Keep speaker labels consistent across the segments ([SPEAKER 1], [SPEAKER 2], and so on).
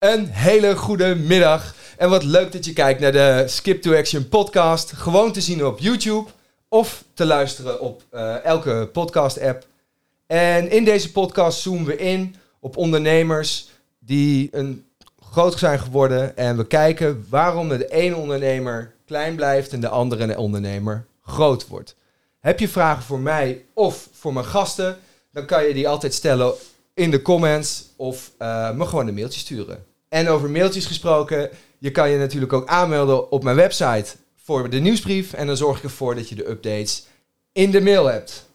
[SPEAKER 1] Een hele goede middag. En wat leuk dat je kijkt naar de Skip to Action podcast. Gewoon te zien op YouTube of te luisteren op eh, elke podcast app. En in deze podcast zoomen we in op ondernemers die een groot zijn geworden. En we kijken waarom de ene ondernemer klein blijft en de andere ondernemer groot wordt. Heb je vragen voor mij of voor mijn gasten? Dan kan je die altijd stellen in de comments of uh, me gewoon een mailtje sturen. En over mailtjes gesproken, je kan je natuurlijk ook aanmelden op mijn website voor de nieuwsbrief. En dan zorg ik ervoor dat je de updates in de mail hebt.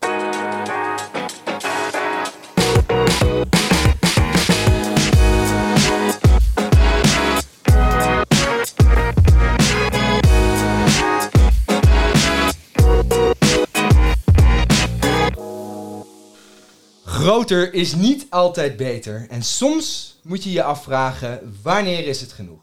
[SPEAKER 1] Groter is niet altijd beter en soms moet je je afvragen wanneer is het genoeg.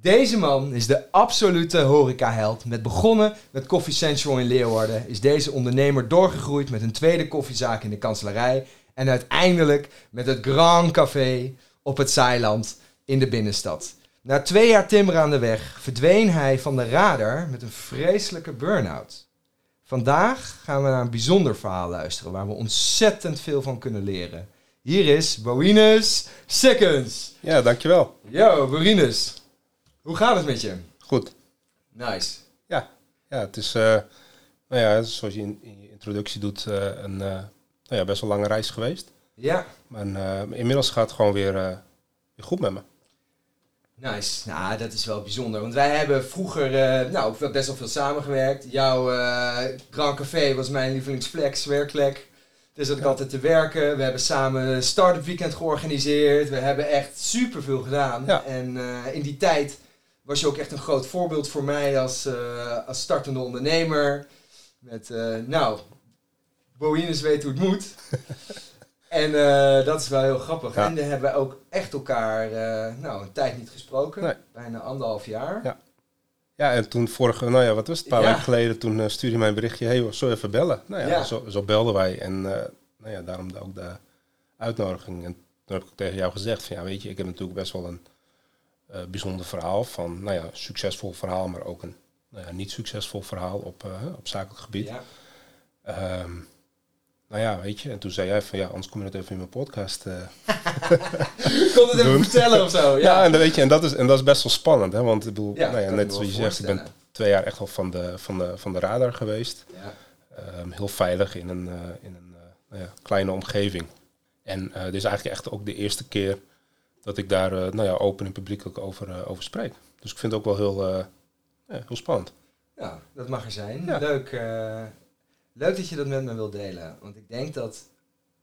[SPEAKER 1] Deze man is de absolute horecaheld. Met begonnen met Coffee Central in Leeuwarden is deze ondernemer doorgegroeid met een tweede koffiezaak in de kanselarij en uiteindelijk met het Grand Café op het Zeiland in de binnenstad. Na twee jaar timmer aan de weg verdween hij van de radar met een vreselijke burn-out. Vandaag gaan we naar een bijzonder verhaal luisteren waar we ontzettend veel van kunnen leren. Hier is Borinus Seconds.
[SPEAKER 2] Ja, dankjewel.
[SPEAKER 1] Yo, Borinus. Hoe gaat het met je?
[SPEAKER 2] Goed.
[SPEAKER 1] Nice.
[SPEAKER 2] Ja, ja het is, uh, nou ja, zoals je in, in je introductie doet, uh, een uh, nou ja, best wel lange reis geweest.
[SPEAKER 1] Ja.
[SPEAKER 2] Maar inmiddels gaat het gewoon weer, weer goed met me.
[SPEAKER 1] Nice. Nou, dat is wel bijzonder. Want wij hebben vroeger uh, nou, best wel veel samengewerkt. Jouw uh, Grand Café was mijn lievelingsflex, werkplek. Dus zat ik altijd te werken. We hebben samen een start-up weekend georganiseerd. We hebben echt superveel gedaan.
[SPEAKER 2] Ja.
[SPEAKER 1] En uh, in die tijd was je ook echt een groot voorbeeld voor mij als, als startende ondernemer. Met, nou, Boïnes weet hoe het moet. En uh, dat is wel heel grappig.
[SPEAKER 2] Ja.
[SPEAKER 1] En dan hebben we ook echt elkaar uh, nou, een tijd niet gesproken.
[SPEAKER 2] Nee.
[SPEAKER 1] Bijna anderhalf jaar.
[SPEAKER 2] Ja. Ja, en toen vorige, nou ja, wat was het, een paar
[SPEAKER 1] Ja.
[SPEAKER 2] weken geleden, toen uh, stuurde mij een berichtje, hé, hey, zo even bellen. Nou ja. Zo, zo belden wij en nou ja, daarom ook de uitnodiging. En toen heb ik tegen jou gezegd van, ja, weet je, ik heb natuurlijk best wel een bijzonder verhaal van, nou ja, succesvol verhaal, maar ook een nou ja, niet succesvol verhaal op, op zakelijk gebied.
[SPEAKER 1] Ja.
[SPEAKER 2] Ehm, nou ja, weet je, en toen zei jij van ja, anders kom je het even in mijn podcast. Uh,
[SPEAKER 1] Kon het even vertellen of zo?
[SPEAKER 2] ja,
[SPEAKER 1] Ja,
[SPEAKER 2] en, dan weet je, en, dat is, en dat is best wel spannend, hè? Want ik bedoel,
[SPEAKER 1] Ja,
[SPEAKER 2] nou ja, net zoals je zegt, ik ben twee jaar echt wel van de, van de, van de radar geweest.
[SPEAKER 1] Ja.
[SPEAKER 2] Ehm, heel veilig in een, eh, in een eh, nou ja, kleine omgeving. En eh, dit is eigenlijk echt ook de eerste keer dat ik daar eh, nou ja, open en publiekelijk over, eh, over spreek. Dus ik vind het ook wel heel, eh, ja, heel spannend.
[SPEAKER 1] Nou, dat mag er zijn.
[SPEAKER 2] Ja.
[SPEAKER 1] Leuk, eh, leuk dat je dat met me wilt delen. Want ik denk dat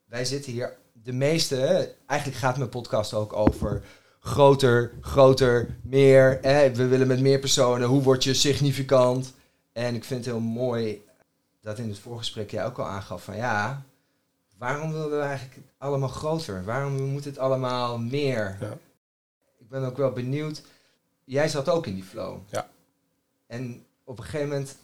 [SPEAKER 1] wij zitten hier, de meeste, eigenlijk gaat mijn podcast ook over groter, groter, meer. Hè, we willen met meer personen, hoe word je significant? En ik vind het heel mooi dat in het voorgesprek jij ook al aangaf van ja, waarom willen we eigenlijk allemaal groter? Waarom moet het allemaal meer?
[SPEAKER 2] Ja.
[SPEAKER 1] Ik ben ook wel benieuwd. Jij zat ook in die flow.
[SPEAKER 2] Ja.
[SPEAKER 1] En op een gegeven moment,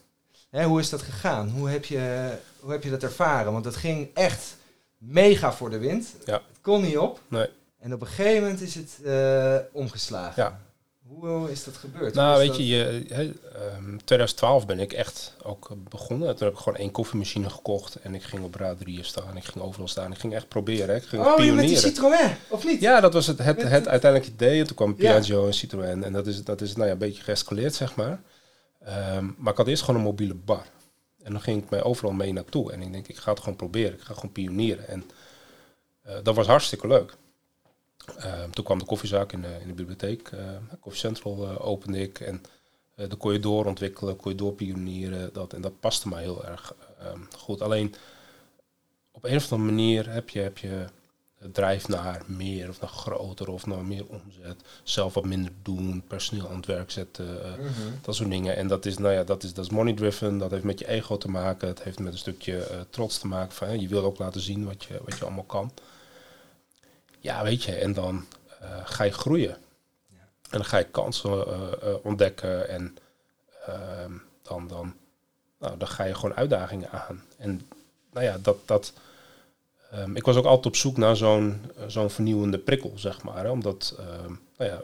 [SPEAKER 1] hè, hoe is dat gegaan? Hoe heb, je, hoe heb je dat ervaren? Want het ging echt mega voor de wind.
[SPEAKER 2] Ja.
[SPEAKER 1] Het kon niet op.
[SPEAKER 2] Nee.
[SPEAKER 1] En op een gegeven moment is het eh, omgeslagen.
[SPEAKER 2] Ja.
[SPEAKER 1] Hoe is dat gebeurd?
[SPEAKER 2] Nou, weet je, je hè, ehm, 2012 ben ik echt ook begonnen. Toen heb ik gewoon één koffiemachine gekocht en ik ging op Raad 3 staan. Ik ging overal staan. Ik ging echt proberen. Ik ging?
[SPEAKER 1] Oh, je met die. Citroën, of niet?
[SPEAKER 2] Ja, dat was het, het, het uiteindelijke idee. En toen kwam
[SPEAKER 1] Ja.
[SPEAKER 2] Piaggio en Citroën. En dat is, dat is nou ja, een beetje geëscaleerd, zeg maar. Ehm, maar ik had eerst gewoon een mobiele bar. En dan ging ik mij overal mee naartoe. En ik denk, ik ga het gewoon proberen. Ik ga gewoon pionieren. En eh, dat was hartstikke leuk. Ehm, toen kwam de koffiezaak in de, in de bibliotheek. eh Coffee Central eh, opende ik. En eh dan kon je doorontwikkelen, kon je doorpionieren. Dat, en dat paste mij heel erg ehm, goed. Alleen op een of andere manier heb je, heb je het drijft naar meer of naar groter of naar meer omzet. Zelf wat minder doen, personeel aan het werk zetten, eh,
[SPEAKER 1] Mhm.
[SPEAKER 2] dat soort dingen. En dat is, nou ja, dat is, dat is money driven, dat heeft met je ego te maken. Het heeft met een stukje eh, trots te maken van hè, je wil ook laten zien wat je, wat je allemaal kan. Ja, weet je, en dan eh, ga je groeien.
[SPEAKER 1] Ja.
[SPEAKER 2] En dan ga je kansen ontdekken en ehm, dan, dan, nou, dan ga je gewoon uitdagingen aan. En nou ja, dat, dat, Ehm, ik was ook altijd op zoek naar zo'n eh, zo'n vernieuwende prikkel, zeg maar. Hè, omdat, ehm, nou ja,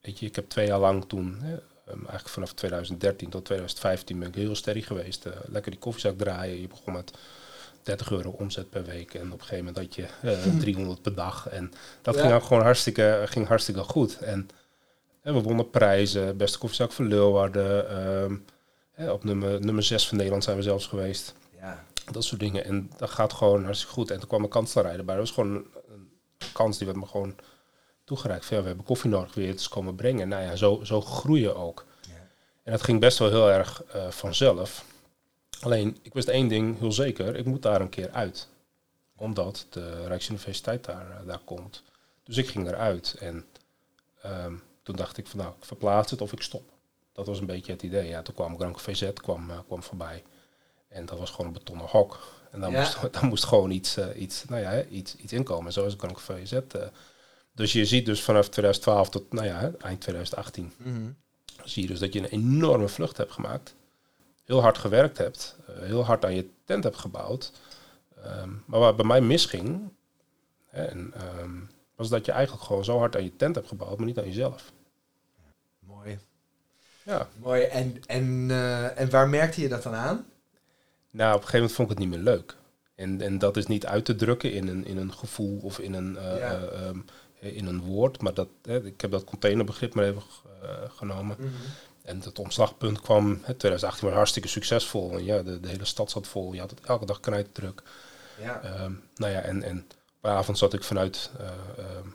[SPEAKER 2] weet je, ik heb twee jaar lang toen, hè, ehm, eigenlijk vanaf 2013 tot 2015 ben ik heel sterk geweest. Eh, lekker die koffiezak draaien. Je begon met 30 euro omzet per week en op een gegeven moment had je eh 300 per dag. En dat
[SPEAKER 1] Ja.
[SPEAKER 2] ging ook gewoon hartstikke, ging hartstikke goed. En, we wonnen prijzen, beste koffiezak van Leeuwarden. op nummer, nummer 6 van Nederland zijn we zelfs geweest.
[SPEAKER 1] Ja.
[SPEAKER 2] Dat soort dingen. En dat gaat gewoon hartstikke goed. En toen kwam een kanselaar erbij. Dat was gewoon een, kans die werd me gewoon toegereikt. Van, ja, we hebben koffie nodig weer te komen brengen. Nou ja, zo, zo groeien ook.
[SPEAKER 1] Ja.
[SPEAKER 2] En dat ging best wel heel erg eh, vanzelf. Alleen, ik wist één ding heel zeker. Ik moet daar een keer uit. Omdat de Rijksuniversiteit daar, eh, daar komt. Dus ik ging eruit. En ehm, toen dacht ik van nou, ik verplaats het of ik stop. Dat was een beetje het idee. Ja, toen kwam Grand VZ kwam, eh, kwam voorbij. En dat was gewoon een betonnen hok. En dan,
[SPEAKER 1] Ja.
[SPEAKER 2] moest, dan moest gewoon iets, eh, iets, nou ja, iets, iets inkomen. Zo is Grand VZ. eh. Dus je ziet dus vanaf 2012 tot nou ja, eind 2018
[SPEAKER 1] Mhm.
[SPEAKER 2] zie je dus dat je een enorme vlucht hebt gemaakt. Heel hard gewerkt hebt. eh, heel hard aan je tent hebt gebouwd. Ehm, maar waar bij mij misging, hè, en, ehm, was dat je eigenlijk gewoon zo hard aan je tent hebt gebouwd, maar niet aan jezelf.
[SPEAKER 1] Mooi.
[SPEAKER 2] Ja.
[SPEAKER 1] Mooi. En, en, en waar merkte je dat dan aan?
[SPEAKER 2] Nou, op een gegeven moment vond ik het niet meer leuk. En, en dat is niet uit te drukken in een, in een gevoel of in een, eh,
[SPEAKER 1] Ja.
[SPEAKER 2] eh, ehm, in een woord. Maar dat, hè, ik heb dat containerbegrip maar even eh, genomen. En het omslagpunt kwam, hè, 2018 was hartstikke succesvol. En ja, de, de hele stad zat vol. Je had het elke dag knijtdruk.
[SPEAKER 1] Ja.
[SPEAKER 2] Ehm nou ja, en, en op avond zat ik vanuit, eh, ehm,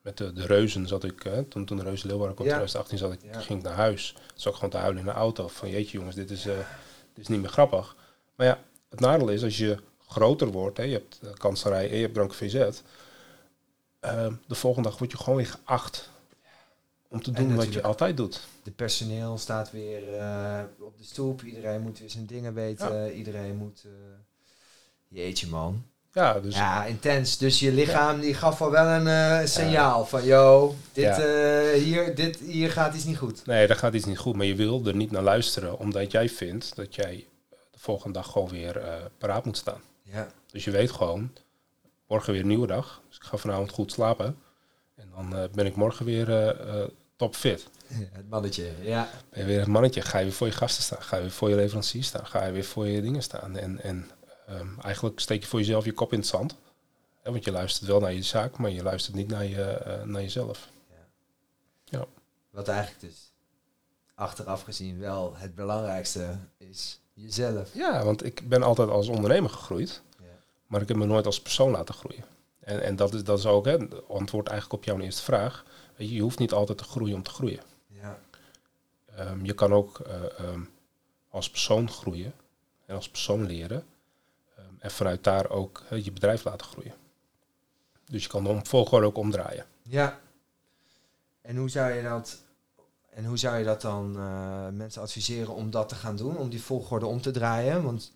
[SPEAKER 2] met de, de reuzen zat ik, hè, toen, toen de reuzen Leeuwarden kwam,
[SPEAKER 1] Ja.
[SPEAKER 2] 2018 zat ik, ging ik naar huis. Zat ik gewoon te huilen in de auto van jeetje jongens, dit is, dit is niet meer grappig. Maar ja, het nadeel is als je groter wordt, hè, je hebt de kanselarij en je hebt Drank VZ, ehm, de volgende dag word je gewoon weer geacht om te
[SPEAKER 1] En
[SPEAKER 2] doen wat je altijd doet.
[SPEAKER 1] De personeel staat weer eh, op de stoep. Iedereen moet weer zijn dingen weten. Iedereen moet... eh, Jeetje man.
[SPEAKER 2] Ja, dus
[SPEAKER 1] Ja, intens. Dus je lichaam die gaf al wel een eh, signaal van... Yo, dit, eh, hier, dit, hier gaat iets niet goed.
[SPEAKER 2] Nee, daar gaat iets niet goed. Maar je wil er niet naar luisteren, omdat jij vindt dat jij volgende dag gewoon weer eh, paraat moet staan.
[SPEAKER 1] Ja.
[SPEAKER 2] Dus je weet gewoon, morgen weer een nieuwe dag. Dus ik ga vanavond goed slapen. En dan eh, ben ik morgen weer eh, topfit.
[SPEAKER 1] Het mannetje, ja.
[SPEAKER 2] Ben je weer een mannetje, ga je weer voor je gasten staan. Ga je weer voor je leveranciers staan. Ga je weer voor je dingen staan. En, en ehm, eigenlijk steek je voor jezelf je kop in het zand. Hè, want je luistert wel naar je zaak, maar je luistert niet naar, je, naar jezelf.
[SPEAKER 1] Wat eigenlijk dus achteraf gezien wel het belangrijkste is. Jezelf.
[SPEAKER 2] Ja, want ik ben altijd als ondernemer gegroeid.
[SPEAKER 1] Ja.
[SPEAKER 2] Maar ik heb me nooit als persoon laten groeien. En, en dat, is, dat is ook hè, het antwoord eigenlijk op jouw eerste vraag. Weet je, je hoeft niet altijd te groeien om te groeien.
[SPEAKER 1] Ja.
[SPEAKER 2] Ehm, je kan ook eh, ehm, als persoon groeien en als persoon leren. Ehm, en vanuit daar ook je bedrijf laten groeien. Dus je kan de volgorde ook omdraaien.
[SPEAKER 1] Ja. En hoe zou je dat, en hoe zou je dat dan eh, mensen adviseren om dat te gaan doen? Om die volgorde om te draaien? Want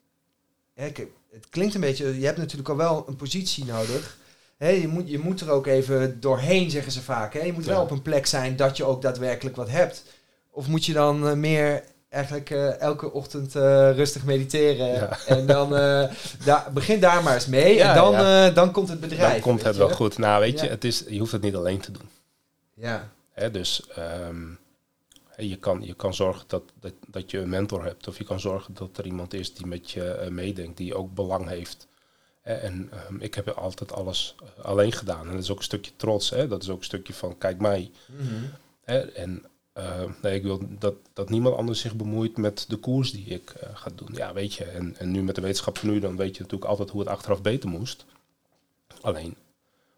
[SPEAKER 1] hè, het klinkt een beetje, je hebt natuurlijk al wel een positie nodig. Hè, je, moet, je moet er ook even doorheen, zeggen ze vaak. Hè? Je moet wel op een plek zijn dat je ook daadwerkelijk wat hebt. Of moet je dan eh, meer eigenlijk eh, elke ochtend rustig mediteren?
[SPEAKER 2] Ja.
[SPEAKER 1] En dan begin daar maar eens mee.
[SPEAKER 2] Ja,
[SPEAKER 1] en dan,
[SPEAKER 2] ja.
[SPEAKER 1] dan komt het bedrijf.
[SPEAKER 2] Dan komt het
[SPEAKER 1] je?
[SPEAKER 2] wel goed. Nou, weet je, het is, je hoeft het niet alleen te doen.
[SPEAKER 1] Ja.
[SPEAKER 2] Hè, dus ehm, je, kan, je kan zorgen dat, dat, dat je een mentor hebt. Of je kan zorgen dat er iemand is die met je eh, meedenkt, die ook belang heeft. En ehm, ik heb altijd alles eh, alleen gedaan. En dat is ook een stukje trots. Hè? Dat is ook een stukje van, kijk mij.
[SPEAKER 1] Mhm.
[SPEAKER 2] En eh, nee, ik wil dat, dat niemand anders zich bemoeit met de koers die ik eh, ga doen. Ja, weet je. En, en nu met de wetenschap van nu, dan weet je natuurlijk altijd hoe het achteraf beter moest. Alleen,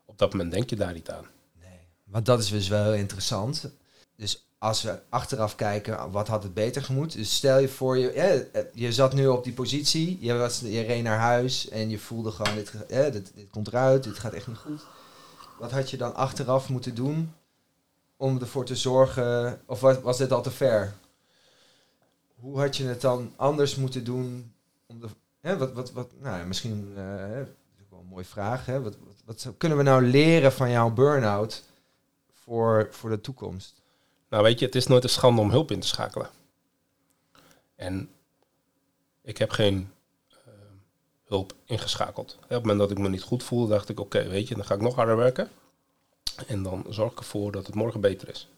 [SPEAKER 2] op dat moment denk je daar niet aan.
[SPEAKER 1] Nee. Want dat is dus wel heel interessant. Dus als we achteraf kijken, wat had het beter gemoet? Dus stel je voor, je, je zat nu op die positie, je, was, je reed naar huis en je voelde gewoon, dit, dit, komt eruit, dit gaat echt niet goed. Wat had je dan achteraf moeten doen om ervoor te zorgen, of was, was dit al te ver? Hoe had je het dan anders moeten doen? Om de, hè, wat, wat, wat, nou, misschien, hè, dat is ook wel een mooie vraag. Hè? Wat, wat, wat kunnen we nou leren van jouw burn-out voor, voor de toekomst?
[SPEAKER 2] Nou, weet je, het is nooit een schande om hulp in te schakelen. En ik heb geen eh, hulp ingeschakeld. Op het moment dat ik me niet goed voelde, dacht ik, oké, weet je, dan ga ik nog harder werken. En dan zorg ik ervoor dat het morgen beter is.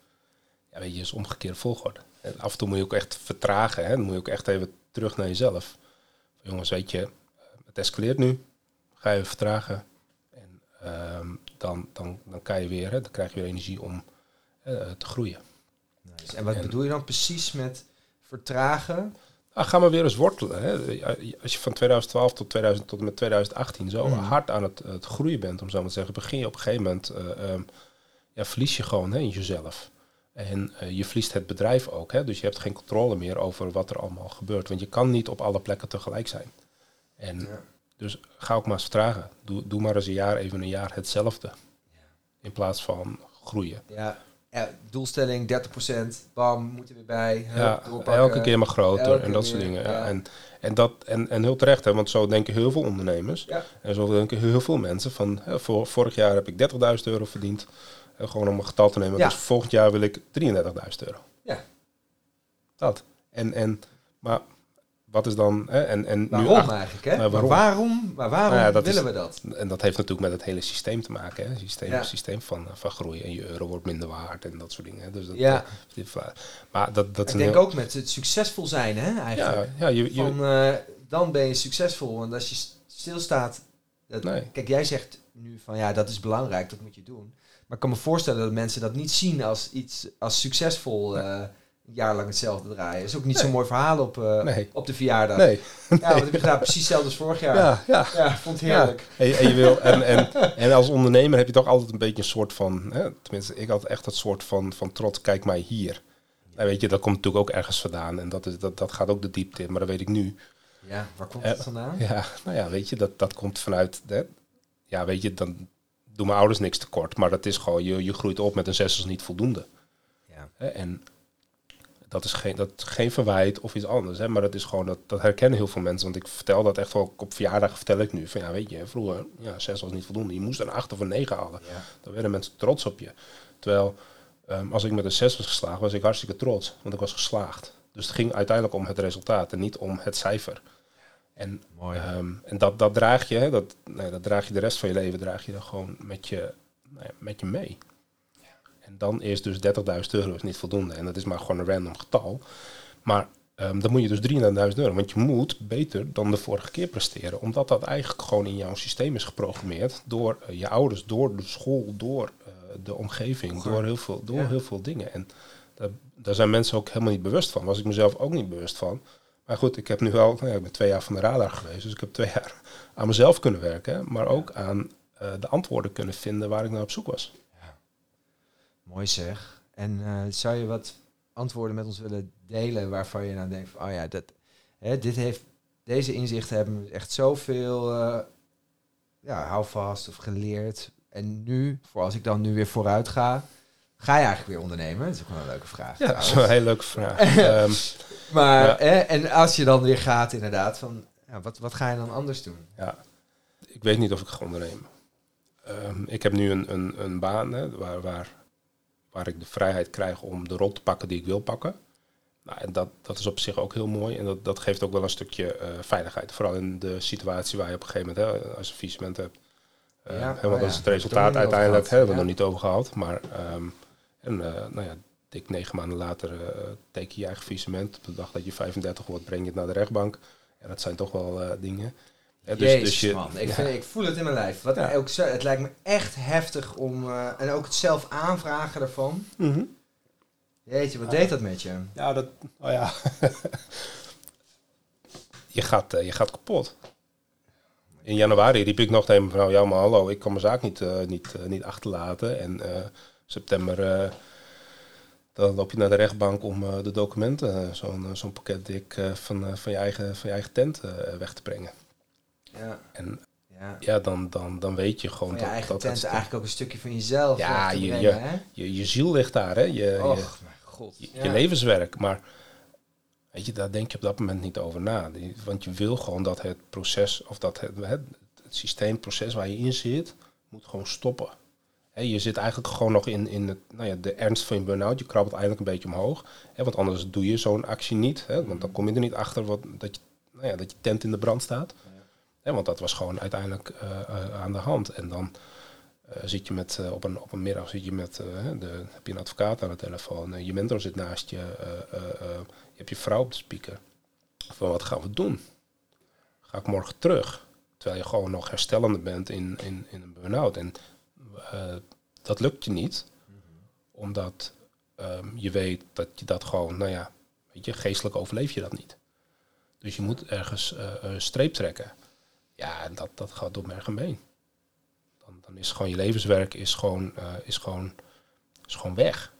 [SPEAKER 2] Ja, weet je, is omgekeerde volgorde. En af en toe moet je ook echt vertragen. Hè? Dan moet je ook echt even terug naar jezelf. Jongens, weet je, het escaleert nu. Ga je vertragen. En ehm, dan, dan, dan kan je weer, hè, dan krijg je weer energie om uh, te groeien.
[SPEAKER 1] Nice. En wat bedoel je dan precies met vertragen?
[SPEAKER 2] Ah, ga maar weer eens wortelen. Hè. Als je van 2012 tot, 2000, tot en met 2018 zo hard aan het, het, groeien bent, om zo maar te zeggen, begin je op een gegeven moment, uh, um, ja, verlies je gewoon hè, jezelf. En uh, je verliest het bedrijf ook. Hè? Dus je hebt geen controle meer over wat er allemaal gebeurt. Want je kan niet op alle plekken tegelijk zijn. En ja. dus ga ook maar eens vertragen. Doe, doe maar eens een jaar, even een jaar hetzelfde. Ja. In plaats van groeien.
[SPEAKER 1] Ja, doelstelling 30%, bam, moeten weer bij.
[SPEAKER 2] Ja, elke keer maar groter en dat soort dingen. Ja. En, en, dat, en, en heel terecht, hè, want zo denken heel veel ondernemers. En zo denken heel veel mensen van, hè, voor, vorig jaar heb ik 30.000 euro verdiend. Gewoon om een getal te nemen. Dus volgend jaar wil ik 33.000 euro.
[SPEAKER 1] Ja.
[SPEAKER 2] Dat. En, en, maar wat is dan... Hè, en, en
[SPEAKER 1] waarom nu eigenlijk, hè? Maar waarom, maar waarom, maar waarom nou willen we dat?
[SPEAKER 2] En dat heeft natuurlijk met het hele systeem te maken. Hè? Systeem, ja. systeem van, van groei. En je euro wordt minder waard en dat soort dingen. Hè? Dus dat,
[SPEAKER 1] ja.
[SPEAKER 2] Uh, maar dat, dat
[SPEAKER 1] Ik denk ook met het succesvol zijn, hè, eigenlijk.
[SPEAKER 2] Ja, ja, je, je,
[SPEAKER 1] van, uh, dan ben je succesvol. Want als je stilstaat... Dat, nee. Kijk, jij zegt nu van, ja, dat is belangrijk, dat moet je doen. Maar ik kan me voorstellen dat mensen dat niet zien als iets als succesvol... Uh, jaar lang hetzelfde draaien. is ook niet zo'n mooi verhaal op, uh, op de verjaardag.
[SPEAKER 2] Nee.
[SPEAKER 1] Ja, wat heb je gedaan? Precies hetzelfde als vorig jaar.
[SPEAKER 2] Ja, ja.
[SPEAKER 1] ja vond het heerlijk.
[SPEAKER 2] Ja. En, en, je wil, en, en, en als ondernemer heb je toch altijd een beetje een soort van... Hè, tenminste, ik had echt dat soort van, van trots. Kijk mij hier. En weet je, dat komt natuurlijk ook ergens vandaan. En dat, is, dat, dat gaat ook de diepte in. Maar dat weet ik nu.
[SPEAKER 1] Ja, waar komt het vandaan?
[SPEAKER 2] Ja, nou ja, weet je, dat, dat komt vanuit... Hè, ja, weet je, dan doen mijn ouders niks tekort. Maar dat is gewoon, je, je groeit op met een zes als niet voldoende. Ja. En dat is geen, dat geen verwijt of iets anders. Hè, maar dat is gewoon, dat, dat herkennen heel veel mensen. Want ik vertel dat echt wel op verjaardag vertel ik nu. Van ja, weet je, vroeger, ja, zes was niet voldoende. Je moest een acht of een negen halen. Ja. Dan werden mensen trots op je. Terwijl, um, als ik met een zes was geslaagd, was ik hartstikke trots. Want ik was geslaagd. Dus het ging uiteindelijk om het resultaat en niet om het cijfer. En,
[SPEAKER 1] Mooi,
[SPEAKER 2] um, en dat, dat draag je, hè, dat, nee, dat draag je de rest van je leven, draag je dan gewoon met je, nou ja, met je mee. En dan is dus 30.000 euro niet voldoende. En dat is maar gewoon een random getal. Maar um, dan moet je dus 300.000 euro. Want je moet beter dan de vorige keer presteren. Omdat dat eigenlijk gewoon in jouw systeem is geprogrammeerd. Door uh, je ouders, door de school, door uh, de omgeving, door, heel veel, door ja. heel veel dingen. En daar, daar zijn mensen ook helemaal niet bewust van. Was ik mezelf ook niet bewust van. Maar goed, ik heb nu wel, nou ja, ik ben twee jaar van de radar geweest. Dus ik heb twee jaar aan mezelf kunnen werken. Maar ook aan uh, de antwoorden kunnen vinden waar ik naar op zoek was.
[SPEAKER 1] Mooi zeg. En uh, zou je wat antwoorden met ons willen delen waarvan je nou denkt, van, oh ja, dat, hè, dit heeft, deze inzichten hebben echt zoveel uh, ja, houvast of geleerd. En nu, voor als ik dan nu weer vooruit ga, ga je eigenlijk weer ondernemen? Dat is ook wel een leuke vraag.
[SPEAKER 2] Ja, dat is wel een hele leuke vraag. um,
[SPEAKER 1] maar, ja. hè, en als je dan weer gaat inderdaad, van, ja, wat, wat ga je dan anders doen?
[SPEAKER 2] Ja, ik weet niet of ik ga ondernemen. Um, ik heb nu een, een, een baan hè, waar, waar waar ik de vrijheid krijg om de rol te pakken die ik wil pakken. Nou, en dat, dat is op zich ook heel mooi. En dat, dat geeft ook wel een stukje uh, veiligheid. Vooral in de situatie waar je op een gegeven moment, hè, als je visement hebt. Uh, ja, want oh, dat is het resultaat uiteindelijk, hebben we ja. nog niet over gehad. Maar um, en, uh, nou ja, dik negen maanden later teken je eigen visement. Op de dag dat je 35 wordt, breng je het naar de rechtbank. En dat zijn toch wel dingen.
[SPEAKER 1] Ja, dus, Jezus, dus je, man. Ik, vind, ik, voel het in mijn lijf. Wat ja. ook, het lijkt me echt heftig om... Uh, en ook het zelf aanvragen daarvan.
[SPEAKER 2] Mm -hmm.
[SPEAKER 1] Jeetje, wat deed dat met je?
[SPEAKER 2] Ja, dat... Oh ja. je, gaat, uh, je gaat kapot. In januari riep ik nog tegen mijn vrouw... Ja, maar hallo, ik kan mijn zaak niet, uh, niet, niet achterlaten. En september... dan loop je naar de rechtbank om de documenten... zo'n zo'n pakket dik van, van, je eigen, van je eigen tent weg te brengen.
[SPEAKER 1] Ja.
[SPEAKER 2] En ja, ja dan, dan, dan weet je gewoon
[SPEAKER 1] dat... Je eigen
[SPEAKER 2] dat
[SPEAKER 1] tent is eigenlijk ook een stukje van jezelf.
[SPEAKER 2] Ja, je, brengen, je, je, je, ziel ligt daar, hè. Je,
[SPEAKER 1] Och,
[SPEAKER 2] je,
[SPEAKER 1] mijn god.
[SPEAKER 2] Je, ja. je, levenswerk. Maar weet je, daar denk je op dat moment niet over na. Want je wil gewoon dat het proces, of dat het, het, het systeemproces waar je in zit, moet gewoon stoppen. He, je zit eigenlijk gewoon nog in, in het, nou ja, de ernst van je burn-out. Je krabbelt eigenlijk een beetje omhoog. He, want anders doe je zo'n actie niet. He, want dan kom je er niet achter wat, dat, je, nou ja, dat je tent in de brand staat want dat was gewoon uiteindelijk aan de hand. En dan zit je met, op, een, op een middag zit je met, de, heb je een advocaat aan de telefoon, je mentor zit naast je, je hebt je vrouw op de speaker. Van wat gaan we doen? Ga ik morgen terug? Terwijl je gewoon nog herstellende bent in, in, in een burn-out. En dat lukt je niet, omdat ehm, je weet dat je dat gewoon, nou ja, weet je, geestelijk overleef je dat niet. Dus je moet ergens uh, streep trekken. Ja, en dat, dat gaat door merg en been. Dan, dan is gewoon je levenswerk is gewoon, uh, is gewoon, is gewoon weg.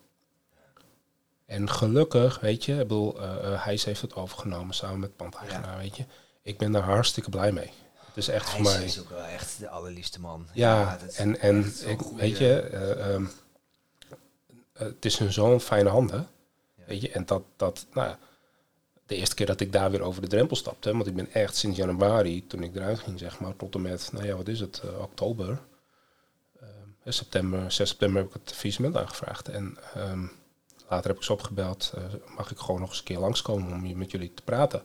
[SPEAKER 2] En gelukkig, weet je, ik bedoel, uh, hij heeft het overgenomen samen met pandeigenaar, weet je. Ik ben daar hartstikke blij mee. Het is echt voor mij. Hij
[SPEAKER 1] is ook wel echt de allerliefste man.
[SPEAKER 2] Ja, en, en ik, weet je, uh, het is in zo'n fijne handen. Weet je, en dat, dat, nou de eerste keer dat ik daar weer over de drempel stapte, want ik ben echt sinds januari, toen ik eruit ging, zeg maar, tot en met, nou ja, wat is het, uh, oktober, uh, september, 6 september heb ik het visement aangevraagd. En um, later heb ik ze opgebeld, uh, mag ik gewoon nog eens een keer langskomen om met jullie te praten.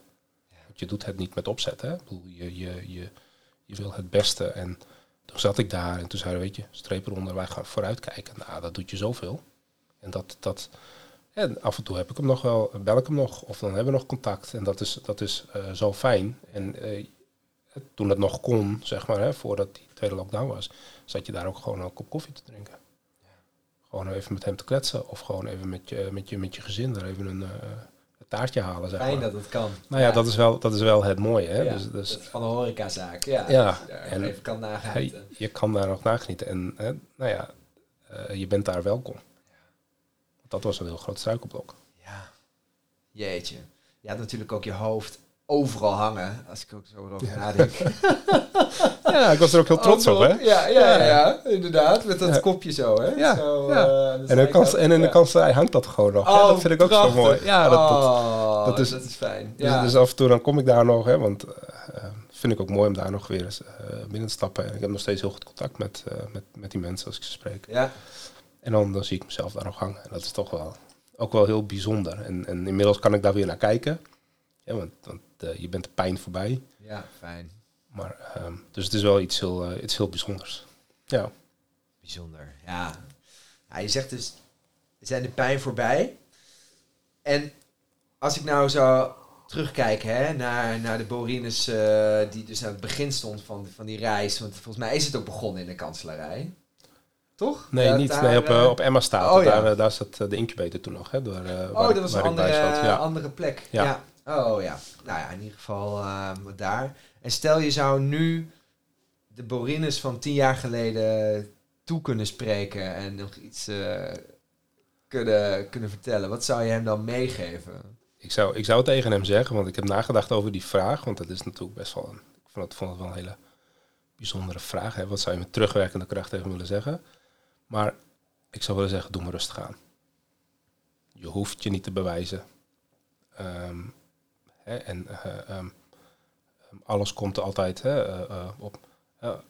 [SPEAKER 2] Ja. Want je doet het niet met opzet, hè. Ik bedoel, je, je, je, je wil het beste. En toen zat ik daar en toen zeiden weet je, streep eronder, wij gaan vooruitkijken. Nou, dat doet je zoveel. En dat, dat, en af en toe heb ik hem nog wel, bel ik hem nog, of dan hebben we nog contact. En dat is, dat is uh, zo fijn. En uh, toen het nog kon, zeg maar, hè, voordat die tweede lockdown was, zat je daar ook gewoon een kop koffie te drinken. Ja. Gewoon even met hem te kletsen, of gewoon even met je, met je, met je gezin er even een, uh, een taartje halen. Zeg
[SPEAKER 1] fijn
[SPEAKER 2] maar.
[SPEAKER 1] dat het kan.
[SPEAKER 2] Nou ja, Dat, is wel, dat is wel het mooie. Hè? Ja, dus, dus,
[SPEAKER 1] van een horecazaak, ja.
[SPEAKER 2] ja
[SPEAKER 1] en even kan nagenieten.
[SPEAKER 2] je kan daar nog nagenieten. En nou ja, je bent daar welkom dat was een heel groot struikelblok.
[SPEAKER 1] Ja, jeetje. Je had natuurlijk ook je hoofd overal hangen, als ik ook zo erover ja. nadenk.
[SPEAKER 2] ja, ik was er ook heel trots op, hè?
[SPEAKER 1] Ja, ja, ja, inderdaad. Met dat kopje zo, hè?
[SPEAKER 2] Ja,
[SPEAKER 1] zo.
[SPEAKER 2] Uh, en, kans, en in de kansel hangt dat gewoon nog. Oh, dat vind ik ook zo mooi.
[SPEAKER 1] Ja, dat, oh, dat, is, dat is fijn.
[SPEAKER 2] Dus, ja. dus af en toe dan kom ik daar nog, hè, want uh, vind ik ook mooi om daar nog weer eens uh, binnen te stappen. En ik heb nog steeds heel goed contact met, met, met die mensen als ik ze spreek.
[SPEAKER 1] Ja.
[SPEAKER 2] En dan, dan zie ik mezelf daar nog hangen. En dat is toch wel ook wel heel bijzonder. En, en inmiddels kan ik daar weer naar kijken. Ja, want, want uh, je bent de pijn voorbij.
[SPEAKER 1] Ja, fijn.
[SPEAKER 2] Maar, um, dus het is wel iets heel, uh, iets heel bijzonders. Ja.
[SPEAKER 1] Bijzonder, ja. ja. Je zegt dus, we zijn de pijn voorbij. En als ik nou zo terugkijk hè, naar, naar de Borinus uh, die dus aan het begin stond van, van die reis. Want volgens mij is het ook begonnen in de kanselarij. Toch?
[SPEAKER 2] Nee, niet. nee, op, uh, op Emma staat. Oh, daar, ja. daar zat de incubator toen nog. Hè, door,
[SPEAKER 1] oh, dat was een andere, ja. andere plek. Ja. ja. Oh ja. Nou ja, in ieder geval uh, daar. En stel je zou nu de Borinus van tien jaar geleden toe kunnen spreken en nog iets kunnen, kunnen vertellen. Wat zou je hem dan meegeven?
[SPEAKER 2] Ik zou, ik zou tegen hem zeggen, want ik heb nagedacht over die vraag. Want dat is natuurlijk best wel een, ik vond het, vond het wel een hele bijzondere vraag. Hè? Wat zou je met terugwerkende kracht tegen willen zeggen? Maar ik zou willen zeggen, doe maar rustig aan. Je hoeft je niet te bewijzen. Um, hè, en uh, um, alles komt er altijd hè, uh, op.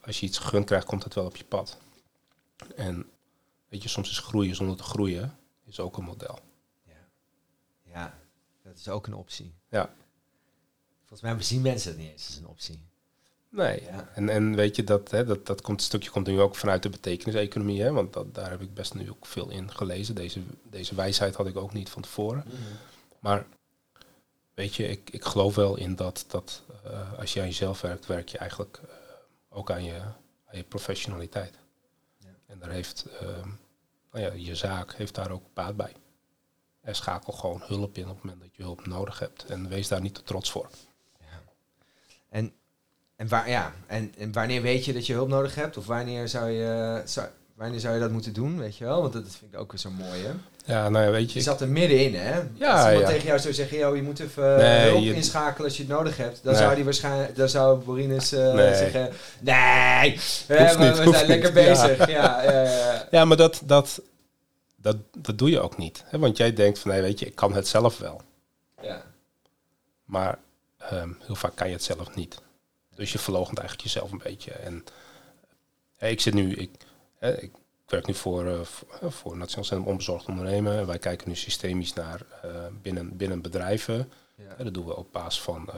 [SPEAKER 2] als je iets gegund krijgt, komt het wel op je pad. En weet je, soms is groeien zonder te groeien is ook een model.
[SPEAKER 1] Ja, ja dat is ook een optie.
[SPEAKER 2] Ja.
[SPEAKER 1] Volgens mij zien mensen het niet eens als een optie.
[SPEAKER 2] Nee, en, en weet je, dat, hè, dat, dat komt, stukje komt nu ook vanuit de betekenis-economie, hè, want dat, daar heb ik best nu ook veel in gelezen. Deze, deze wijsheid had ik ook niet van tevoren. Mhm. Maar weet je, ik, ik geloof wel in dat, dat uh, als je aan jezelf werkt, werk je eigenlijk uh, ook aan je, aan je professionaliteit. Ja. En daar heeft uh, nou ja, je zaak heeft daar ook baat bij. En schakel gewoon hulp in op het moment dat je hulp nodig hebt. En wees daar niet te trots voor.
[SPEAKER 1] Ja. En en, waar, ja, en, en wanneer weet je dat je hulp nodig hebt? Of wanneer zou je, zou, wanneer zou je dat moeten doen, weet je wel? Want dat vind ik ook zo mooi, hè?
[SPEAKER 2] Ja, nou ja, weet je...
[SPEAKER 1] Je zat er middenin, hè? Ja, als iemand ja. tegen jou zou zeggen, joh, je moet even nee, hulp inschakelen als je het nodig hebt. Dan zou die waarschijnlijk, dan zou Borinus uh, nee. zeggen, nee, we, niet, we zijn lekker niet. bezig. Ja. Ja, ja,
[SPEAKER 2] ja, maar dat, dat, dat, dat doe je ook niet. Hè? Want jij denkt van, nee, weet je, ik kan het zelf wel.
[SPEAKER 1] Ja.
[SPEAKER 2] Maar um, heel vaak kan je het zelf niet. Dus je verloogt eigenlijk jezelf een beetje. En ik zit nu, ik, ik werk nu voor, uh, voor, voor Nationaal Centrum Onbezorgd Ondernemen. Wij kijken nu systemisch naar uh, binnen, binnen bedrijven. Ja. dat doen we op basis van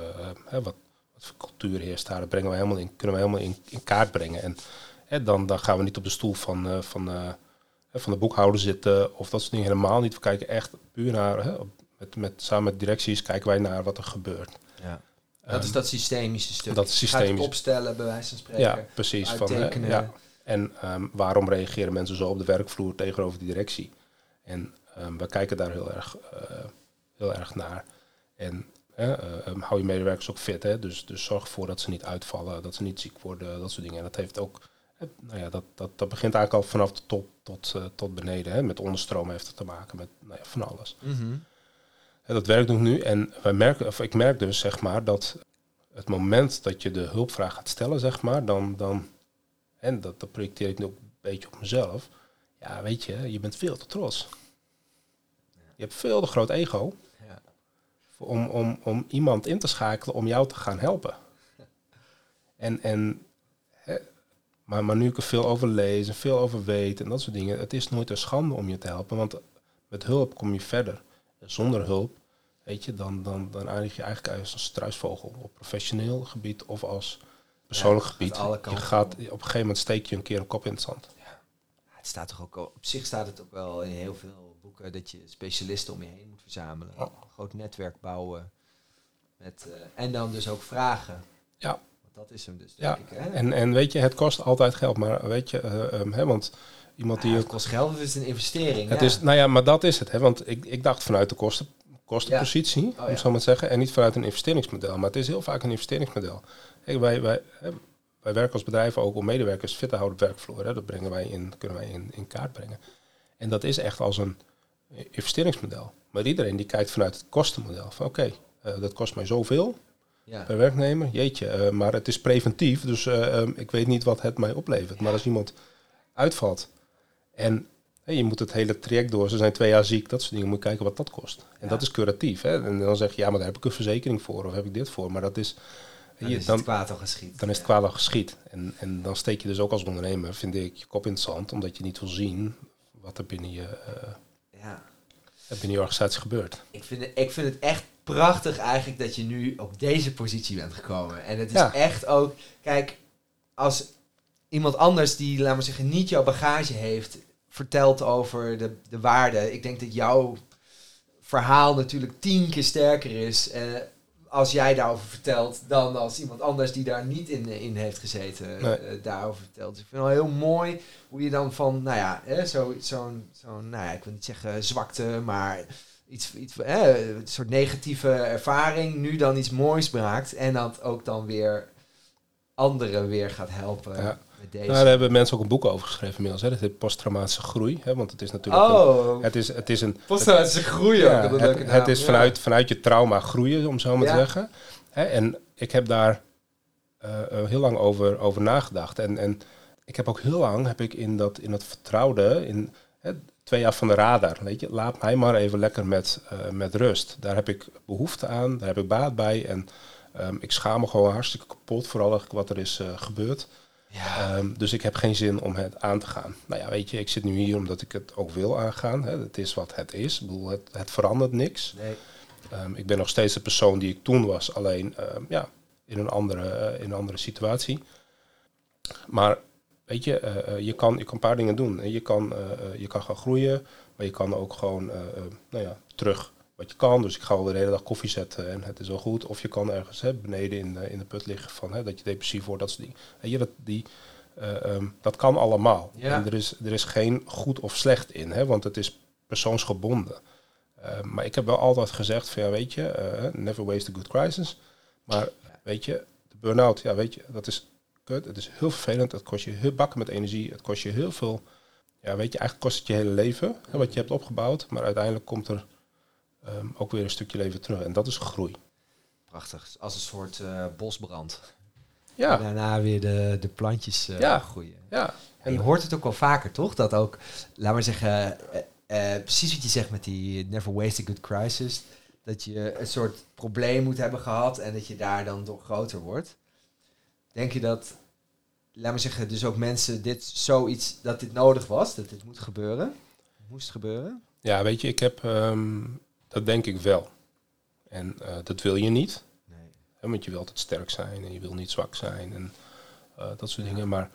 [SPEAKER 2] wat, wat voor cultuur heerst daar. Dat brengen we helemaal in, kunnen we helemaal in, in kaart brengen. En dan, dan gaan we niet op de stoel van, van, van de boekhouder zitten of dat soort dingen helemaal niet. We kijken echt puur naar, met, met, samen met directies kijken wij naar wat er gebeurt.
[SPEAKER 1] Ja. Dat is dat systemische stuk.
[SPEAKER 2] Dat is systemisch.
[SPEAKER 1] opstellen, bij wijze van spreken.
[SPEAKER 2] Ja, precies. Van, ja. En um, waarom reageren mensen zo op de werkvloer tegenover die directie? En um, we kijken daar heel erg, uh, heel erg naar. En uh, um, hou je medewerkers ook fit. Hè? Dus, dus zorg ervoor dat ze niet uitvallen, dat ze niet ziek worden, dat soort dingen. En dat heeft ook, nou ja, dat, dat, dat begint eigenlijk al vanaf de top tot, uh, tot beneden. Hè? Met onderstroom heeft het te maken met nou ja, van alles. Mm -hmm. Dat werkt ook nu. En wij merken, of ik merk dus zeg maar dat het moment dat je de hulpvraag gaat stellen, zeg maar, dan, dan en dat, dat projecteer ik nu ook een beetje op mezelf. Ja, weet je, je bent veel te trots. Je hebt veel te groot ego ja. om, om, om iemand in te schakelen om jou te gaan helpen. En, en hè, maar, maar nu ik er veel over lees en veel over weet en dat soort dingen, het is nooit een schande om je te helpen, want met hulp kom je verder. Zonder hulp, weet je, dan, dan, dan eindig je eigenlijk als een struisvogel op professioneel gebied of als persoonlijk gebied. Je gaat, op een gegeven moment steek je een keer een kop in het zand. Ja.
[SPEAKER 1] Het staat toch ook op zich staat het ook wel in heel veel boeken dat je specialisten om je heen moet verzamelen. Een groot netwerk bouwen. Met, uh, en dan dus ook vragen.
[SPEAKER 2] Ja.
[SPEAKER 1] Want dat is hem dus, denk ik. Hè?
[SPEAKER 2] En, en weet je, het kost altijd geld. Maar weet je, uh, um, hè, want iemand die...
[SPEAKER 1] Ja, het kost geld, het is een investering.
[SPEAKER 2] Het is, nou ja, maar dat is het. Hè, want ik, ik dacht vanuit de kosten, kostenpositie, ja. oh, om zo maar te zeggen. En niet vanuit een investeringsmodel. Maar het is heel vaak een investeringsmodel. Kijk, wij, wij, wij werken als bedrijf ook om medewerkers fit te houden op werkvloer. Hè. Dat brengen wij in, kunnen wij in, in kaart brengen. En dat is echt als een investeringsmodel. Maar iedereen die kijkt vanuit het kostenmodel. Van oké, okay, uh, dat kost mij zoveel ja. per werknemer. Jeetje, uh, maar het is preventief. Dus uh, um, ik weet niet wat het mij oplevert. Maar als iemand uitvalt en hey, je moet het hele traject door, ze zijn twee jaar ziek, dat soort dingen, moet je kijken wat dat kost. En ja. dat is curatief. Hè. En dan zeg je, ja, maar daar heb ik een verzekering voor of heb ik dit voor. Maar dat is
[SPEAKER 1] dan is het kwaad al geschied.
[SPEAKER 2] Dan is het kwaad al geschied. En, en dan steek je dus ook als ondernemer, vind ik, je kop in het zand, omdat je niet wil zien wat er binnen je, uh, ja. binnen je organisatie gebeurt.
[SPEAKER 1] Ik vind, het, ik vind het echt prachtig eigenlijk dat je nu op deze positie bent gekomen. En het is echt ook, kijk, als iemand anders die, laten we zeggen, niet jouw bagage heeft, vertelt over de, de waarde. Ik denk dat jouw verhaal natuurlijk tien keer sterker is. Uh, als jij daarover vertelt, dan als iemand anders die daar niet in, in heeft gezeten nee. uh, daarover vertelt. Dus ik vind het wel heel mooi hoe je dan van, nou ja, zo'n, zo zo nou ja, ik wil niet zeggen zwakte, maar iets, iets eh, een soort negatieve ervaring, nu dan iets moois braakt en dat ook dan weer anderen weer gaat helpen. Ja. Deze.
[SPEAKER 2] Nou, daar hebben mensen ook een boek over geschreven inmiddels. Hè. Dat heet posttraumatische groei. Hè, want het is natuurlijk. Oh, een, het is, het is een.
[SPEAKER 1] Posttraumatische groei
[SPEAKER 2] ja, ook. Het, het, het is vanuit, vanuit je trauma groeien, om zo maar te zeggen. Hè, en ik heb daar uh, heel lang over, over nagedacht. En, en ik heb ook heel lang heb ik in dat, in dat vertrouwde, in hè, twee jaar van de radar. Weet je, laat mij maar even lekker met, uh, met rust. Daar heb ik behoefte aan, daar heb ik baat bij. En um, ik schaam me gewoon hartstikke kapot voor alles wat er is uh, gebeurd. Ja. Um, dus ik heb geen zin om het aan te gaan. Nou ja, weet je, ik zit nu hier omdat ik het ook wil aangaan. Hè. Het is wat het is. Ik bedoel, het, het verandert niks. Nee. Um, ik ben nog steeds de persoon die ik toen was, alleen ja, in, een andere, uh, in een andere situatie. Maar weet je, uh, je, kan, je kan een paar dingen doen. Je kan, je kan gaan groeien, maar je kan ook gewoon nou ja, terug wat je kan. Dus ik ga wel de hele dag koffie zetten en het is wel goed. Of je kan ergens hè, beneden in, in de put liggen van hè, dat je depressief wordt. Dat, die, weet je, dat, die, uh, um, dat kan allemaal. Ja. En er is, er is geen goed of slecht in, hè, want het is persoonsgebonden. Uh, maar ik heb wel altijd gezegd van ja, weet je, uh, never waste a good crisis. Maar weet je, de burn-out, ja, weet je, dat is kut. Het is heel vervelend. Het kost je heel bakken met energie. Het kost je heel veel. Ja, weet je, eigenlijk kost het je hele leven, hè, wat je hebt opgebouwd. Maar uiteindelijk komt er um, ook weer een stukje leven terug. En dat is groei.
[SPEAKER 1] Prachtig. Als een soort uh, bosbrand. Ja. En daarna weer de, de plantjes uh, ja. groeien. Ja. En je hoort het ook wel vaker, toch? Dat ook, laat maar zeggen, uh, precies wat je zegt met die never waste a good crisis. Dat je een soort probleem moet hebben gehad en dat je daar dan door groter wordt. Denk je dat, laat maar zeggen, dus ook mensen dit zoiets, dat dit nodig was, dat dit moet gebeuren? Moest gebeuren?
[SPEAKER 2] Ja, weet je, ik heb um, dat denk ik wel. En uh, dat wil je niet. Nee. Hè, want je wil altijd sterk zijn en je wil niet zwak zijn en dat soort dingen. Maar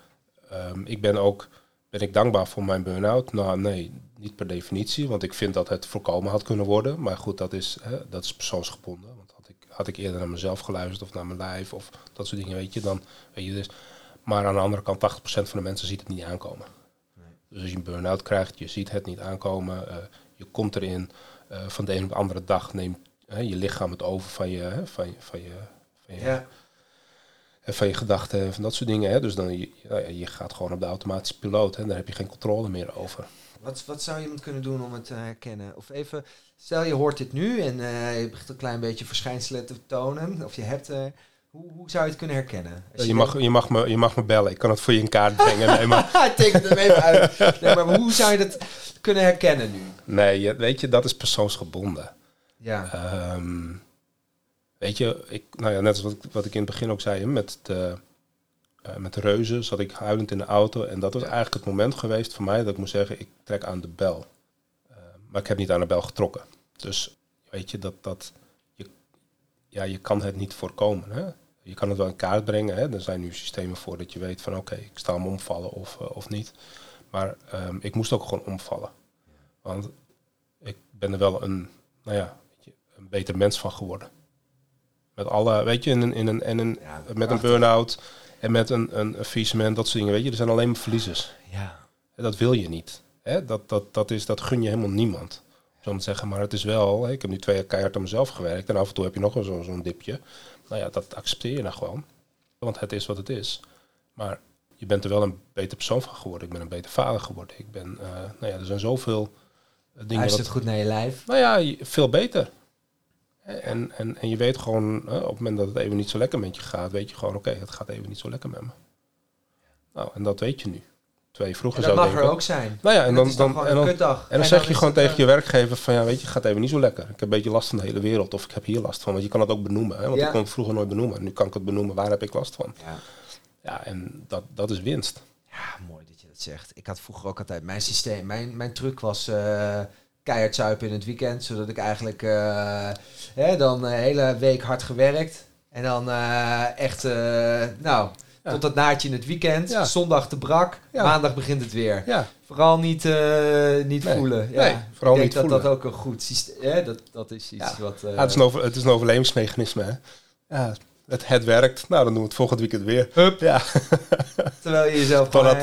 [SPEAKER 2] ehm, ik ben ook ben ik dankbaar voor mijn burn-out? Nou, nee, niet per definitie, want ik vind dat het voorkomen had kunnen worden. Maar goed, dat is, hè, dat is persoonsgebonden. Want had ik, had ik eerder naar mezelf geluisterd of naar mijn lijf of dat soort dingen, weet je, dan weet je dus. Maar aan de andere kant, 80% van de mensen ziet het niet aankomen. Nee. Dus als je een burn-out krijgt, je ziet het niet aankomen, uh, je komt erin, van de een op de andere dag neemt je lichaam het over van je, van je, van je, van je ja van je gedachten en van dat soort dingen. Hè. Dus dan je, je gaat gewoon op de automatische piloot en daar heb je geen controle meer over.
[SPEAKER 1] Wat, wat zou iemand kunnen doen om het te herkennen? Of even, stel je hoort dit nu en uh, je begint een klein beetje verschijnselen te tonen, of je hebt. Uh, hoe, hoe zou je het kunnen herkennen?
[SPEAKER 2] Je, je, mag, je, mag me, je mag me bellen, ik kan het voor je in kaart brengen. Nee,
[SPEAKER 1] maar... Teken hem even uit. Nee, maar hoe zou je dat kunnen herkennen nu?
[SPEAKER 2] Nee, weet je, dat is persoonsgebonden.
[SPEAKER 1] Ja.
[SPEAKER 2] Um, Weet je, ik, nou ja, net als wat, wat ik in het begin ook zei, met de, uh, met de reuzen zat ik huilend in de auto. En dat was eigenlijk het moment geweest voor mij dat ik moest zeggen, ik trek aan de bel. Uh, maar ik heb niet aan de bel getrokken. Dus weet je, dat, dat je, ja, je kan het niet voorkomen. Hè? Je kan het wel in kaart brengen. Hè? Er zijn nu systemen voor dat je weet van oké, ik sta hem omvallen of, uh, of niet. Maar um, ik moest ook gewoon omvallen. Want ik ben er wel een, nou ja, een beter mens van geworden. Met alle, weet je, in een, in een, in een, met een burn-out en met een, een, een dat soort dingen, weet je, er zijn alleen maar verliezers.
[SPEAKER 1] Ja.
[SPEAKER 2] En dat wil je niet. Hè? Dat, dat, dat, is, dat gun je helemaal niemand. Zo te zeggen, maar het is wel, ik heb nu twee jaar keihard aan mezelf gewerkt en af en toe heb je nog wel zo'n dipje. Nou ja, dat accepteer je dan gewoon. Want het is wat het is. Maar je bent er wel een beter persoon van geworden. Ik ben een beter vader geworden. Ik ben, uh, nou ja, er zijn zoveel uh, dingen.
[SPEAKER 1] Hij het goed naar je lijf?
[SPEAKER 2] Nou ja, veel beter. En, en, en je weet gewoon, op het moment dat het even niet zo lekker met je gaat, weet je gewoon, oké, het gaat even niet zo lekker met me. Nou, en dat weet je nu. Twee vroeger
[SPEAKER 1] dat mag er ook zijn.
[SPEAKER 2] Nou ja, en, dan, dan, en, dan, en dan, zeg je gewoon tegen eh, je werkgever van, ja, weet je, het gaat even niet zo lekker. Ik heb een beetje last van de hele wereld, of ik heb hier last van. Want je kan het ook benoemen, hè, want ik kon het vroeger nooit benoemen. Nu kan ik het benoemen, waar heb ik last van?
[SPEAKER 1] Ja,
[SPEAKER 2] ja en dat, dat is winst.
[SPEAKER 1] Ja, mooi dat je dat zegt. Ik had vroeger ook altijd, mijn systeem, mijn, mijn truc was... Uh, keihard zuipen in het weekend. Zodat ik eigenlijk uh, hè, dan de hele week hard gewerkt. En dan uh, echt, nou. Tot dat naadje in het weekend. Zondag te brak. Maandag begint het weer. Vooral niet, niet nee. voelen. Ja.
[SPEAKER 2] Nee, vooral
[SPEAKER 1] ik denk
[SPEAKER 2] niet
[SPEAKER 1] dat
[SPEAKER 2] voelen.
[SPEAKER 1] dat ook een goed systeem. Dat, dat is iets wat...
[SPEAKER 2] het, is een over, het is een overlevingsmechanisme. Hè? Ja, het, het werkt. Nou, dan doen we het volgend weekend weer.
[SPEAKER 1] Hup. Ja. Terwijl je jezelf gewoon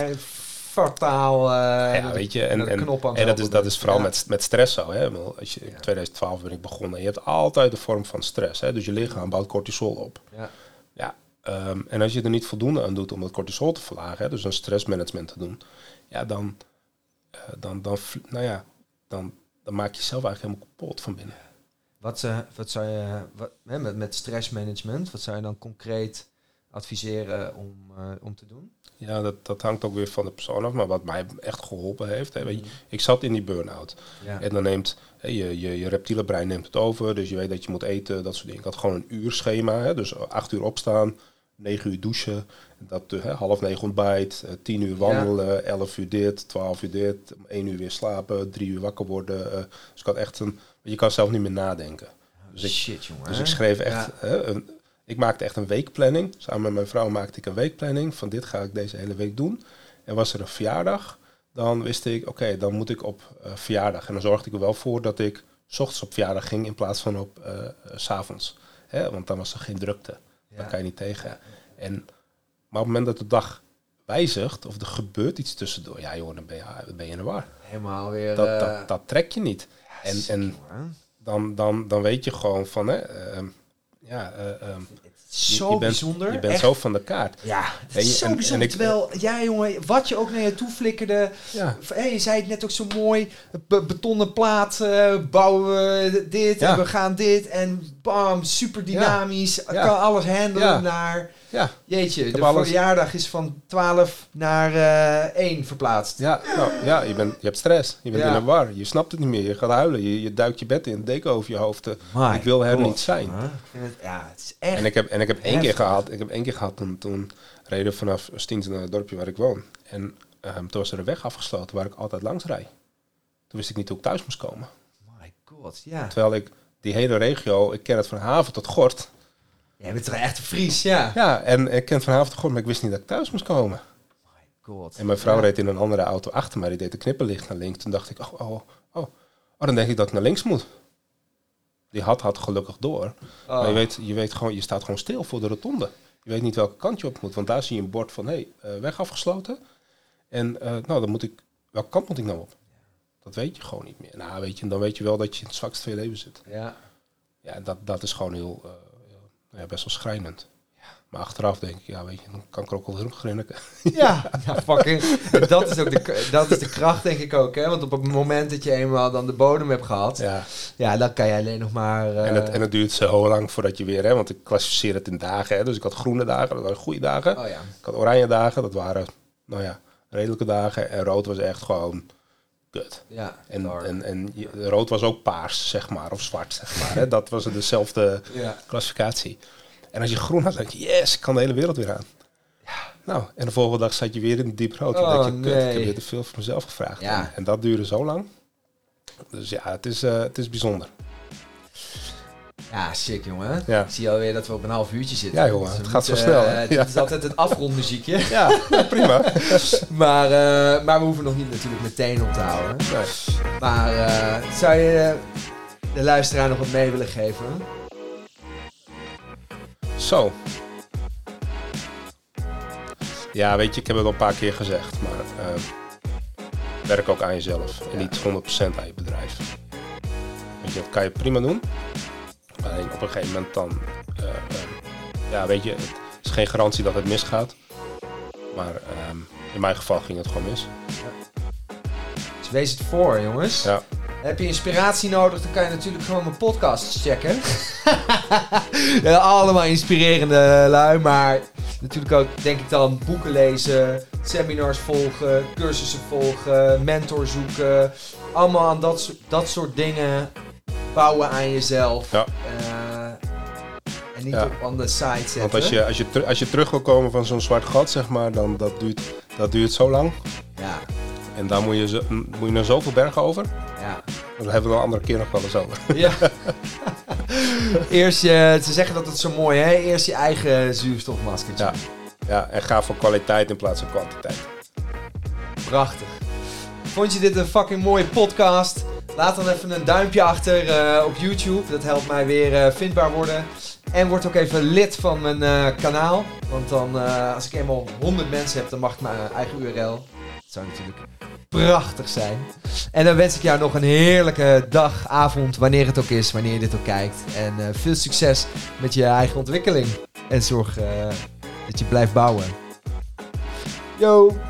[SPEAKER 1] fataal. Uh,
[SPEAKER 2] ja, weet je, en, en, en dat, is, dat is vooral met, met stress zo. Hè? Als je, In 2012 ben ik begonnen. Je hebt altijd een vorm van stress. Hè? Dus je lichaam bouwt cortisol op.
[SPEAKER 1] Ja.
[SPEAKER 2] Um, en als je er niet voldoende aan doet om dat cortisol te verlagen, hè? dus een stressmanagement te doen, ja, dan, uh, dan, dan, nou ja, dan, dan maak je jezelf eigenlijk helemaal kapot van binnen.
[SPEAKER 1] Wat, uh, wat zou je wat, hè, met, met stressmanagement, wat zou je dan concreet adviseren om, om te doen?
[SPEAKER 2] Ja, dat, dat hangt ook weer van de persoon af. Maar wat mij echt geholpen heeft. Hè, weet je, mhm. ik zat in die burn-out.
[SPEAKER 1] Ja.
[SPEAKER 2] En dan neemt hè, je, je, je reptiele brein neemt het over. Dus je weet dat je moet eten, dat soort dingen. Ik had gewoon een uurschema. Hè, dus acht uur opstaan, negen uur douchen. Dat, hè, half negen ontbijt, uh, tien uur wandelen, ja. elf uur dit, twaalf uur dit. één uur weer slapen, drie uur wakker worden. Uh, dus ik had echt een... Je kan zelf niet meer nadenken.
[SPEAKER 1] Dus ik, Shit, jongen.
[SPEAKER 2] Dus ik schreef echt hè, een, ik maakte echt een weekplanning. Samen met mijn vrouw maakte ik een weekplanning. Van dit ga ik deze hele week doen. En was er een verjaardag, dan wist ik, oké, dan moet ik op uh, verjaardag. En dan zorgde ik er wel voor dat ik s ochtends op verjaardag ging in plaats van op uh, s avonds. Hè? Want dan was er geen drukte. Ja. Daar kan je niet tegen. En, maar op het moment dat de dag wijzigt of er gebeurt iets tussendoor, ja joh, dan ben je, ben je in de war.
[SPEAKER 1] Helemaal weer.
[SPEAKER 2] Dat, dat, uh... dat, trek je niet. Ja, en en dan, dan, dan weet je gewoon van, hè, uh, ja, uh, um,
[SPEAKER 1] zo
[SPEAKER 2] je, je bent,
[SPEAKER 1] bijzonder.
[SPEAKER 2] Je bent zo van de kaart.
[SPEAKER 1] Ja, het is zo en, bijzonder. En ik, Terwijl, ja jongen, wat je ook naar je toe flikkerde.
[SPEAKER 2] Ja.
[SPEAKER 1] Hey, je zei het net ook zo mooi. Be betonnen plaat, uh, bouwen we dit ja. en we gaan dit. En bam, super dynamisch. Ja. Kan alles handelen naar...
[SPEAKER 2] Ja.
[SPEAKER 1] Jeetje, de alles... verjaardag is van 12 naar uh, eh, 1 verplaatst.
[SPEAKER 2] Ja, nou, ja je, bent, je hebt stress. Je bent in een war. Je snapt het niet meer. Je gaat huilen. Je, je duikt je bed in, deken over je hoofd. My ik wil er niet zijn.
[SPEAKER 1] Ja, het is echt
[SPEAKER 2] en ik heb, en ik heb één keer gehad, ik heb één keer gehad toen, toen reden vanaf Stiens naar het dorpje waar ik woon. En um, toen was er een weg afgesloten waar ik altijd langs rijd. Toen wist ik niet hoe ik thuis moest komen.
[SPEAKER 1] My god, ja.
[SPEAKER 2] Terwijl ik die hele regio, ik ken het van haven tot gort.
[SPEAKER 1] Jij bent toch echt Fries, ja?
[SPEAKER 2] Ja, en ik ken vanavond gewoon, maar ik wist niet dat ik thuis moest komen. God. En mijn vrouw reed in een andere auto achter mij, die deed de knipperlicht naar links. Toen dacht ik, oh, oh, oh, oh, dan denk ik dat ik naar links moet. Die had had gelukkig door. Maar je oh. weet, je weet gewoon, je staat gewoon stil voor de rotonde. Je weet niet welke kant je op moet, want daar zie je een bord van, hé, hey, uh, weg afgesloten. En uh, nou, dan moet ik, welke kant moet ik nou op? Dat weet je gewoon niet meer. Nou, weet je, dan weet je wel dat je in het zwakste van je leven zit. Ja. Ja, dat, dat is gewoon heel, uh, ja, best wel schrijnend. Maar achteraf denk ik, ja, weet je, dan kan ik er ook wel grinniken.
[SPEAKER 1] Ja, ja fucking. dat is ook de, dat is de kracht, denk ik ook. Hè? Want op het moment dat je eenmaal dan de bodem hebt gehad, ja, ja dan kan je alleen nog maar.
[SPEAKER 2] En, het, en het duurt zo lang voordat je weer, hè, want ik klassificeer het in dagen. Hè? Dus ik had groene dagen, dat waren goede dagen. Oh, ja. Ik had oranje dagen, dat waren, nou ja, redelijke dagen. En rood was echt gewoon kut. Ja, en, en, en, rood was ook paars, zeg maar, of zwart, zeg maar. Hè? Dat was dezelfde ja. klassificatie. En als je groen had, denk je, yes, ik kan de hele wereld weer aan. Ja. Nou, en de volgende dag zat je weer in diep rood. Oh, je, nee. ik heb weer te veel van mezelf gevraagd. Ja. En, dat duurde zo lang. Dus ja, het is, uh, het is bijzonder.
[SPEAKER 1] Ja, sick jongen. Ja. Ik zie alweer dat we op een half uurtje zitten.
[SPEAKER 2] Ja jongen, dus het gaat zo snel. Uh,
[SPEAKER 1] ja. is altijd het afrondmuziekje.
[SPEAKER 2] ja, prima.
[SPEAKER 1] maar, uh, maar we hoeven nog niet natuurlijk meteen op te houden. Nee. Maar uh, zou je de luisteraar nog wat mee willen geven?
[SPEAKER 2] Zo. Ja, weet je, ik heb het al een paar keer gezegd, maar werk ook aan jezelf en niet 100% aan je bedrijf. Weet je, dat kan je prima doen. Alleen op een gegeven moment dan, uh, uh, ja, weet je, het is geen garantie dat het misgaat. Maar ehm, in mijn geval ging het gewoon mis. Ja.
[SPEAKER 1] Dus wees het voor, jongens. Ja. Heb je inspiratie nodig, dan kan je natuurlijk gewoon mijn podcasts checken. ja, allemaal inspirerende lui, maar natuurlijk ook, denk ik dan, boeken lezen, seminars volgen, cursussen volgen, mentor zoeken. Allemaal aan dat, dat soort dingen bouwen aan jezelf. Ja. Uh, en niet op the side zetten.
[SPEAKER 2] Want als je, als je, als je terug wil komen van zo'n zwart gat, zeg maar, dan dat duurt, dat duurt zo lang. Ja. En daar moet je, moet je naar zoveel bergen over. Ja. Daar hebben we een andere keer nog wel eens over. Ja.
[SPEAKER 1] Eerst je, ze zeggen dat het zo mooi hè. Eerst je eigen zuurstofmaskertje.
[SPEAKER 2] Ja. ja, en ga voor kwaliteit in plaats van kwantiteit.
[SPEAKER 1] Prachtig. Vond je dit een fucking mooie podcast? Laat dan even een duimpje achter uh, op YouTube. Dat helpt mij weer uh, vindbaar worden. En word ook even lid van mijn uh, kanaal. Want dan, als ik eenmaal 100 mensen heb, dan mag ik mijn eigen URL. Dat zou natuurlijk prachtig zijn. En dan wens ik jou nog een heerlijke dag, avond, wanneer het ook is, wanneer je dit ook kijkt. En veel succes met je eigen ontwikkeling. En zorg dat je blijft bouwen. Yo!